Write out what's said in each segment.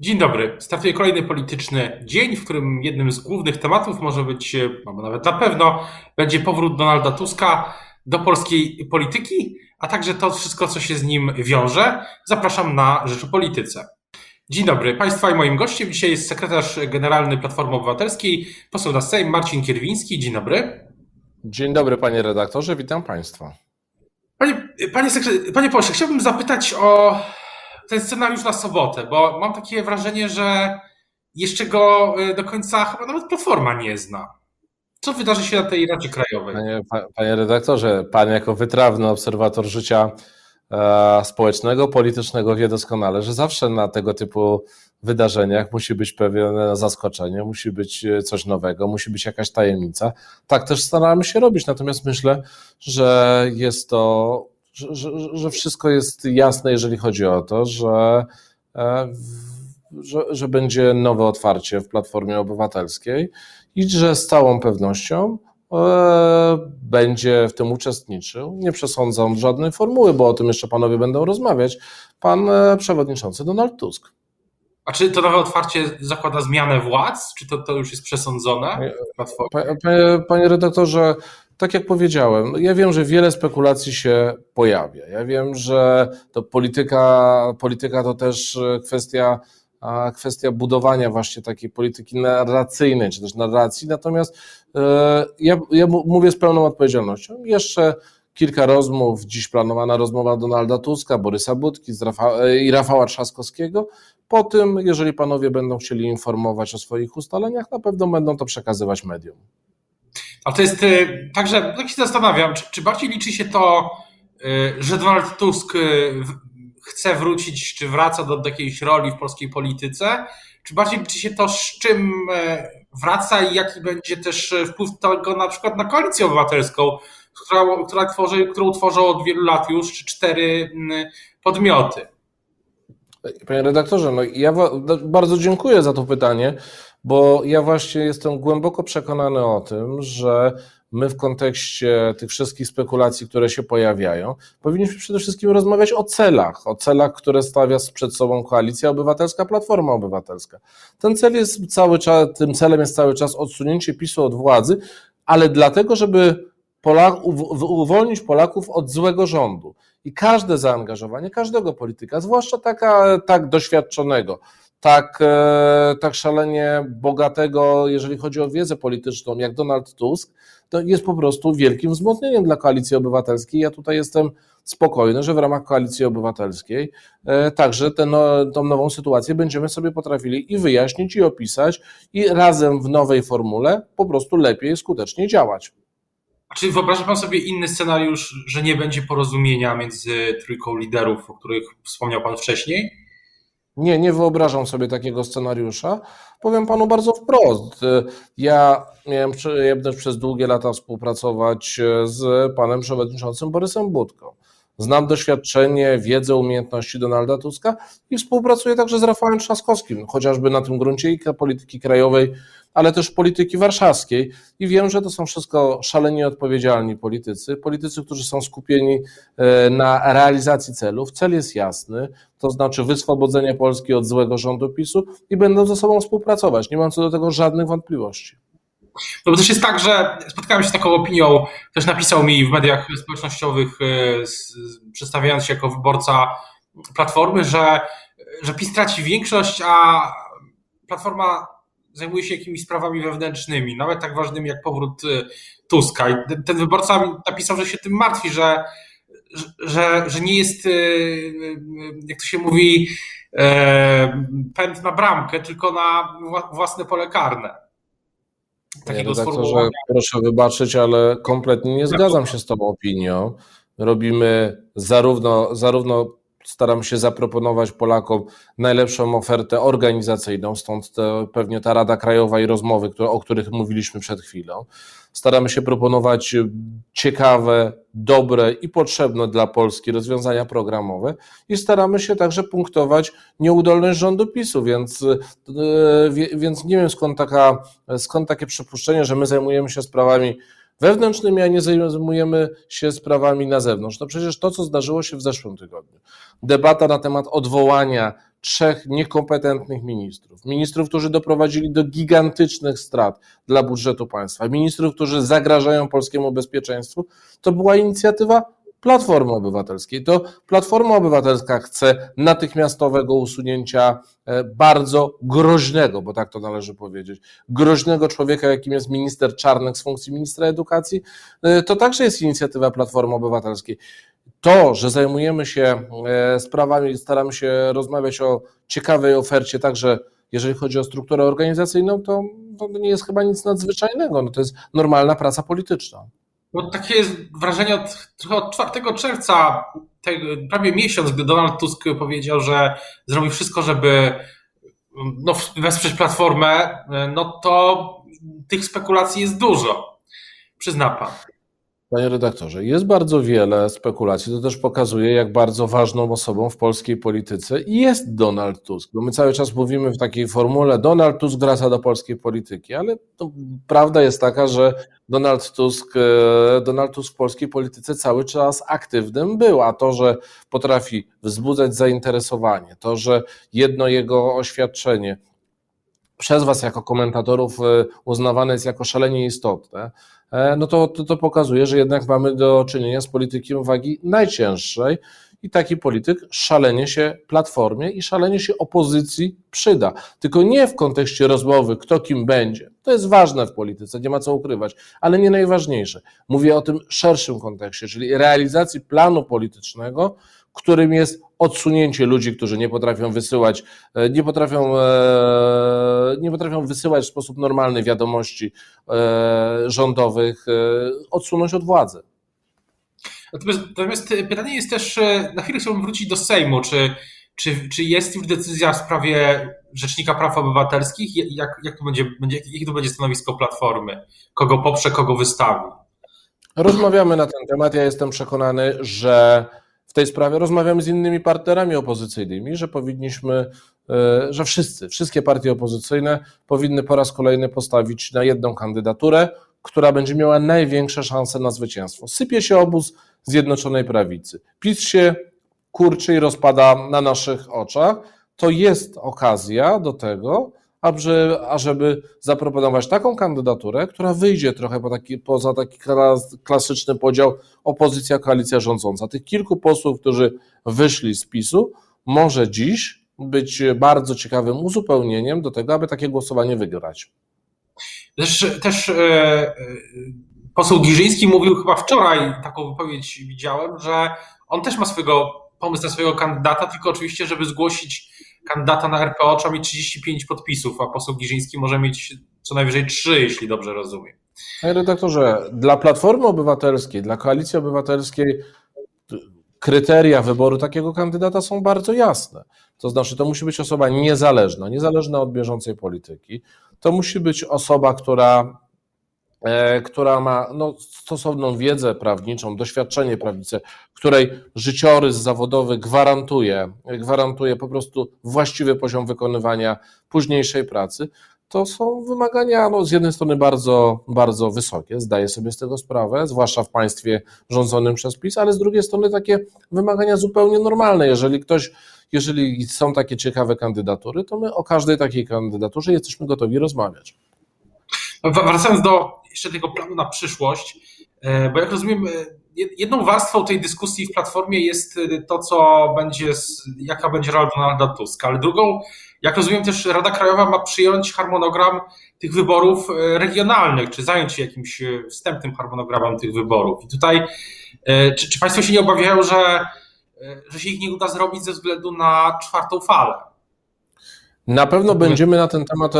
Dzień dobry. Startuje kolejny polityczny dzień, w którym jednym z głównych tematów może być, albo nawet na pewno, będzie powrót Donalda Tuska do polskiej polityki, a także to wszystko, co się z nim wiąże. Zapraszam na Rzeczopolityce. Dzień dobry Państwa i moim gościem dzisiaj jest sekretarz generalny Platformy Obywatelskiej, poseł na Sejm Marcin Kierwiński. Dzień dobry. Dzień dobry panie redaktorze, witam Państwa. Panie, panie, panie pośle, chciałbym zapytać o ten scenariusz na sobotę, bo mam takie wrażenie, że jeszcze go y, do końca chyba nawet Platforma nie zna. Co wydarzy się na tej Radzie Krajowej? Panie, panie redaktorze, pan jako wytrawny obserwator życia e, społecznego, politycznego wie doskonale, że zawsze na tego typu wydarzeniach musi być pewne zaskoczenie, musi być e, coś nowego, musi być jakaś tajemnica. Tak też staramy się robić, natomiast myślę, że jest to że, że, wszystko jest jasne, jeżeli chodzi o to, że, e, że, że będzie nowe otwarcie w Platformie Obywatelskiej i że z całą pewnością e, będzie w tym uczestniczył. Nie przesądzam żadnej formuły, bo o tym jeszcze panowie będą rozmawiać. Pan e, przewodniczący Donald Tusk. A czy to nowe otwarcie zakłada zmianę władz? Czy to, to już jest przesądzone? Panie, panie redaktorze, tak jak powiedziałem, no ja wiem, że wiele spekulacji się pojawia. Ja wiem, że to polityka, polityka to też e, kwestia, kwestia budowania właśnie takiej polityki narracyjnej, czy też narracji. Natomiast e, ja, ja mówię z pełną odpowiedzialnością. Jeszcze kilka rozmów, dziś planowana rozmowa Donalda Tuska, Borysa Budki e, i Rafała Trzaskowskiego. Po tym, jeżeli panowie będą chcieli informować o swoich ustaleniach, na pewno będą to przekazywać mediom. Ale to jest y, także, tak się zastanawiam, czy, czy bardziej liczy się to, y, że Donald Tusk y, chce wrócić, czy wraca do, do jakiejś roli w polskiej polityce, czy bardziej liczy się to, z czym wraca i jaki będzie też wpływ tego na przykład na koalicję obywatelską, która, która tworzy, którą tworzą od wielu lat już, czy cztery podmioty. Panie redaktorze, no ja bardzo dziękuję za to pytanie, bo ja właśnie jestem głęboko przekonany o tym, że my w kontekście tych wszystkich spekulacji, które się pojawiają, powinniśmy przede wszystkim rozmawiać o celach, o celach, które stawia przed sobą Koalicja Obywatelska, Platforma Obywatelska. Ten cel jest cały czas, tym celem jest cały czas odsunięcie PiSu od władzy, ale dlatego, żeby Polak, uwolnić Polaków od złego rządu. I każde zaangażowanie każdego polityka, zwłaszcza taka, tak doświadczonego, tak, e, tak szalenie bogatego, jeżeli chodzi o wiedzę polityczną, jak Donald Tusk, to jest po prostu wielkim wzmocnieniem dla koalicji obywatelskiej. Ja tutaj jestem spokojny, że w ramach koalicji obywatelskiej e, także tę no, nową sytuację będziemy sobie potrafili i wyjaśnić, i opisać, i razem w nowej formule po prostu lepiej, skuteczniej działać. Czy wyobraża Pan sobie inny scenariusz, że nie będzie porozumienia między trójką liderów, o których wspomniał Pan wcześniej? Nie, nie wyobrażam sobie takiego scenariusza. Powiem panu bardzo wprost. Ja miałem przyjemność przez długie lata współpracować z panem przewodniczącym Borysem Budką. Znam doświadczenie, wiedzę, umiejętności Donalda Tuska i współpracuję także z Rafałem Trzaskowskim, chociażby na tym gruncie polityki krajowej, ale też polityki warszawskiej. I wiem, że to są wszystko szalenie odpowiedzialni politycy, politycy, którzy są skupieni e, na realizacji celów. Cel jest jasny, to znaczy wyswobodzenie Polski od złego rządu PiSu i będą ze sobą współpracować. Nie mam co do tego żadnych wątpliwości. No bo też jest tak, że spotkałem się z taką opinią, ktoś napisał mi w mediach społecznościowych, e, przedstawiając się jako wyborca Platformy, że, że PiS traci większość, a Platforma zajmuje się jakimiś sprawami wewnętrznymi, nawet tak ważnymi jak powrót e, Tuska. I ten wyborca napisał, że się tym martwi, że, że, że nie jest, e, jak to się mówi, pęd na bramkę, tylko na własne pole karne takiego sformułowania. Proszę wybaczyć, ale kompletnie nie zgadzam się z tą opinią. Robimy zarówno, zarówno staramy się zaproponować Polakom najlepszą ofertę organizacyjną, stąd te, pewnie ta Rada Krajowa i rozmowy, które, o których mówiliśmy przed chwilą. Staramy się proponować ciekawe, dobre i potrzebne dla Polski rozwiązania programowe i staramy się także punktować nieudolność rządu PiSu, więc, e, więc nie wiem skąd, taka, skąd takie przypuszczenie, że my zajmujemy się sprawami wewnętrznymi, a nie zajmujemy się sprawami na zewnątrz. No przecież to, co zdarzyło się w zeszłym tygodniu, debata na temat odwołania trzech niekompetentnych ministrów, ministrów, którzy doprowadzili do gigantycznych strat dla budżetu państwa, ministrów, którzy zagrażają polskiemu bezpieczeństwu, to była inicjatywa Platformy Obywatelskiej. To Platforma Obywatelska chce natychmiastowego usunięcia e, bardzo groźnego, bo tak to należy powiedzieć, groźnego człowieka, jakim jest minister Czarnek z funkcji ministra edukacji. E, to także jest inicjatywa Platformy Obywatelskiej. To, że zajmujemy się e, sprawami, staramy się rozmawiać o ciekawej ofercie, także jeżeli chodzi o strukturę organizacyjną, to, to nie jest chyba nic nadzwyczajnego. No to jest normalna praca polityczna. No, takie jest wrażenie od, od 4 czerwca, prawie miesiąc, gdy Donald Tusk powiedział, że zrobi wszystko, żeby no, wesprzeć platformę, no to tych spekulacji jest dużo. Przyzna pan. Panie redaktorze, jest bardzo wiele spekulacji. To też pokazuje, jak bardzo ważną osobą w polskiej polityce jest Donald Tusk. Bo my cały czas mówimy w takiej formule: Donald Tusk wraca do polskiej polityki, ale prawda jest taka, że Donald Tusk, e, Donald Tusk w polskiej polityce cały czas aktywnym był, a to, że potrafi wzbudzać zainteresowanie, to, że jedno jego oświadczenie przez Was jako komentatorów e, uznawane jest jako szalenie istotne, no to, to, to pokazuje, że jednak mamy do czynienia z politykiem wagi najcięższej i taki polityk szalenie się platformie i szalenie się opozycji przyda. Tylko nie w kontekście rozmowy, kto kim będzie. To jest ważne w polityce, nie ma co ukrywać, ale nie najważniejsze. Mówię o tym szerszym kontekście, czyli realizacji planu politycznego, którym jest odsunięcie ludzi, którzy nie potrafią wysyłać, e, nie potrafią, e, nie potrafią wysyłać w sposób normalny wiadomości e, rządowych, odsunąć od władzy. Natomiast, natomiast pytanie jest też, na chwilę chciałbym wrócić do Sejmu, czy, czy, czy jest już decyzja w sprawie Rzecznika Praw Obywatelskich? Jak, jak to będzie, będzie, jakie to będzie stanowisko Platformy? Kogo poprze, kogo wystawi? Rozmawiamy na ten temat. Ja jestem przekonany, że w tej sprawie rozmawiamy z innymi partnerami opozycyjnymi, że powinniśmy, e, że wszyscy, wszystkie partie opozycyjne powinny po raz kolejny postawić na jedną kandydaturę, która będzie miała największe szanse na zwycięstwo. Sypie się obóz Zjednoczonej Prawicy. PiS się kurczy i rozpada na naszych oczach. To jest okazja do tego, ażeby, ażeby zaproponować taką kandydaturę, która wyjdzie trochę po taki, poza taki klasyczny podział opozycja, koalicja rządząca. Tych kilku posłów, którzy wyszli z PiSu, może dziś być bardzo ciekawym uzupełnieniem do tego, aby takie głosowanie wygrać. Też, też e, e, poseł Giżyński mówił chyba wczoraj, taką wypowiedź widziałem, że on też ma swojego pomysł na swojego kandydata, tylko oczywiście, żeby zgłosić kandydata na RPO trzeba mieć 35 podpisów, a poseł Giżyński może mieć co najwyżej 3, jeśli dobrze rozumiem. Panie redaktorze, dla Platformy Obywatelskiej, dla Koalicji Obywatelskiej kryteria wyboru takiego kandydata są bardzo jasne. To znaczy, to musi być osoba niezależna, niezależna od bieżącej polityki. To musi być osoba, która która ma no, stosowną wiedzę prawniczą, doświadczenie prawnicze, której życiorys zawodowy gwarantuje, gwarantuje po prostu właściwy poziom wykonywania późniejszej pracy, to są wymagania no, z jednej strony bardzo, bardzo wysokie, zdaję sobie z tego sprawę, zwłaszcza w państwie rządzonym przez PiS, ale z drugiej strony takie wymagania zupełnie normalne. Jeżeli ktoś, jeżeli są takie ciekawe kandydatury, to my o każdej takiej kandydaturze jesteśmy gotowi rozmawiać. Wracając do jeszcze tego planu na przyszłość, e, bo jak rozumiem, e, jedną warstwą tej dyskusji w Platformie jest e, to, co będzie, jaka będzie rola Donalda Tuska, ale drugą, jak rozumiem, też Rada Krajowa ma przyjąć harmonogram tych wyborów regionalnych, czy zająć się jakimś wstępnym harmonogramem tych wyborów. I tutaj, czy, czy Państwo się nie obawiają, że, że się ich nie uda zrobić ze względu na czwartą falę? Na pewno będziemy na ten temat,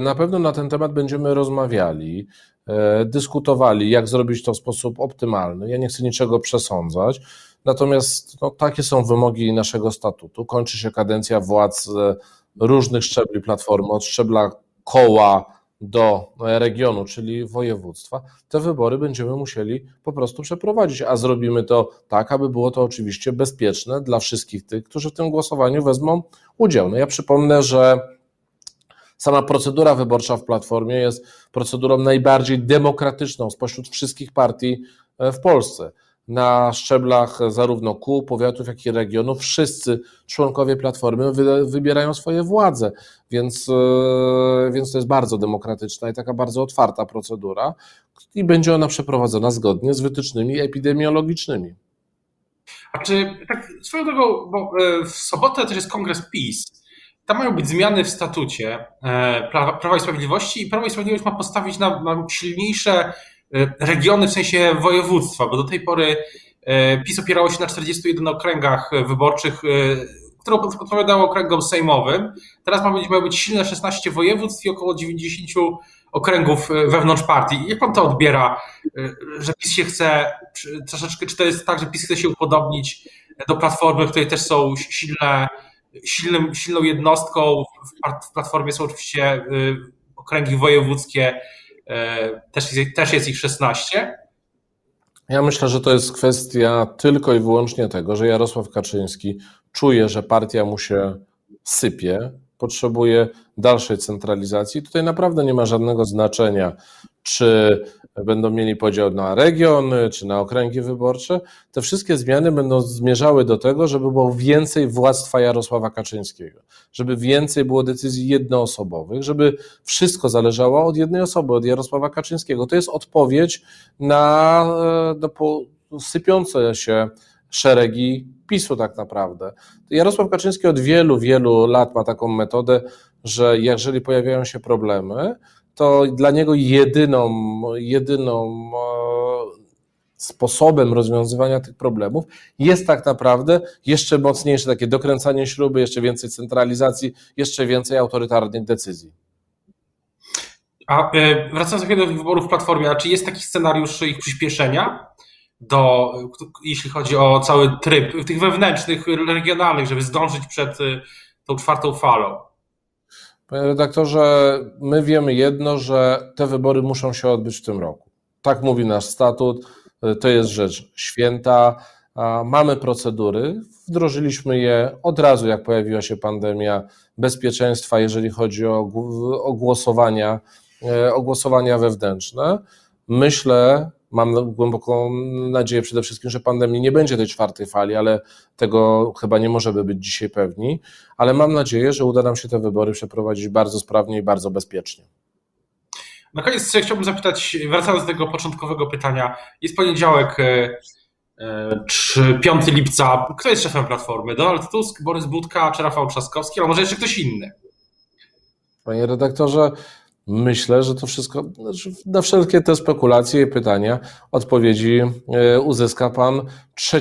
na pewno na ten temat będziemy rozmawiali, e, dyskutowali, jak zrobić to w sposób optymalny. Ja nie chcę niczego przesądzać, natomiast no, takie są wymogi naszego statutu. Kończy się kadencja władz e, różnych szczebli platformy, od szczebla koła do regionu, czyli województwa, te wybory będziemy musieli po prostu przeprowadzić, a zrobimy to tak, aby było to oczywiście bezpieczne dla wszystkich tych, którzy w tym głosowaniu wezmą udział. No ja przypomnę, że Sama procedura wyborcza w Platformie jest procedurą najbardziej demokratyczną spośród wszystkich partii e, w Polsce. Na szczeblach zarówno kół, powiatów, jak i regionów wszyscy członkowie Platformy wybierają swoje władze, więc, e, więc to jest bardzo demokratyczna i taka bardzo otwarta procedura i będzie ona przeprowadzona zgodnie z wytycznymi epidemiologicznymi. A czy tak swoją drogą, bo e, w sobotę też jest kongres PiS. Tam mają być zmiany w statucie e, Prawa i Sprawiedliwości i Prawo i Sprawiedliwość ma postawić na, na silniejsze regiony, w sensie województwa, bo do tej pory PiS opierało się na 41 okręgach wyborczych, które odpowiadało okręgom sejmowym. Teraz ma być, mają być silne 16 województw i około 90 okręgów e, wewnątrz partii. Jak pan to odbiera, e, że PiS się chce troszeczkę, czy to jest tak, że PiS chce się upodobnić do Platformy, w której też są silne, silnym, silną jednostką, w Platformie są oczywiście e, okręgi wojewódzkie, też jest, też jest ich 16. Ja myślę, że to jest kwestia tylko i wyłącznie tego, że Jarosław Kaczyński czuje, że partia mu się sypie, potrzebuje dalszej centralizacji. Tutaj naprawdę nie ma żadnego znaczenia, czy będą mieli podział na regiony, czy na okręgi wyborcze. Te wszystkie zmiany będą zmierzały do tego, żeby było więcej władztwa Jarosława Kaczyńskiego, żeby więcej było decyzji jednoosobowych, żeby wszystko zależało od jednej osoby, od Jarosława Kaczyńskiego. To jest odpowiedź na, na e, sypiące się szeregi PiSu tak naprawdę. Jarosław Kaczyński od wielu, wielu lat ma taką metodę, że jeżeli pojawiają się problemy, to dla niego jedyną, jedyną e, sposobem rozwiązywania tych problemów jest tak naprawdę jeszcze mocniejsze takie dokręcanie śruby, jeszcze więcej centralizacji, jeszcze więcej autorytarnych decyzji. A e, wracając do wyborów w Platformie, a czy jest taki scenariusz ich przyspieszenia? do, jeśli chodzi o cały tryb tych wewnętrznych, regionalnych, żeby zdążyć przed y, tą czwartą falą? Panie redaktorze, my wiemy jedno, że te wybory muszą się odbyć w tym roku. Tak mówi nasz statut, to jest rzecz święta. Mamy procedury, wdrożyliśmy je od razu, jak pojawiła się pandemia bezpieczeństwa, jeżeli chodzi o, o głosowania, y, o głosowania wewnętrzne. Myślę, Mam głęboką nadzieję przede wszystkim, że pandemii nie będzie tej czwartej fali, ale tego chyba nie możemy być dzisiaj pewni. Ale mam nadzieję, że uda nam się te wybory przeprowadzić bardzo sprawnie i bardzo bezpiecznie. Na koniec chciałbym zapytać, wracając do tego początkowego pytania. Jest poniedziałek, czy 5 lipca. Kto jest szefem Platformy? Donald Tusk, Borys Budka czy Rafał Trzaskowski, ale może jeszcze ktoś inny? Panie redaktorze, Myślę, że to wszystko, znaczy, na wszelkie te spekulacje i pytania odpowiedzi e, uzyska Pan 3,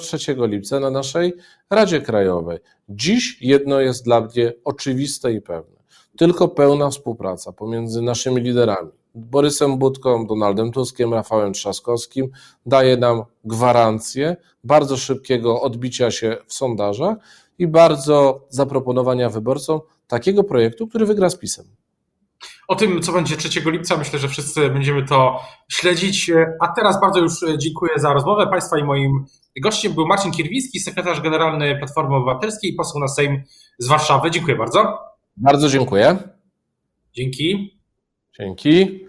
3 lipca na naszej Radzie Krajowej. Dziś jedno jest dla mnie oczywiste i pewne. Tylko pełna współpraca pomiędzy naszymi liderami, Borysem Budką, Donaldem Tuskiem, Rafałem Trzaskowskim, daje nam gwarancję bardzo szybkiego odbicia się w sondażach i bardzo zaproponowania wyborcom takiego projektu, który wygra z PiSem. O tym, co będzie 3 lipca, myślę, że wszyscy będziemy to śledzić. A teraz bardzo już dziękuję za rozmowę Państwa i moim gościem był Marcin Kierwiński, sekretarz generalny Platformy Obywatelskiej i poseł na Sejm z Warszawy. Dziękuję bardzo. Bardzo dziękuję. Dzięki. Dzięki.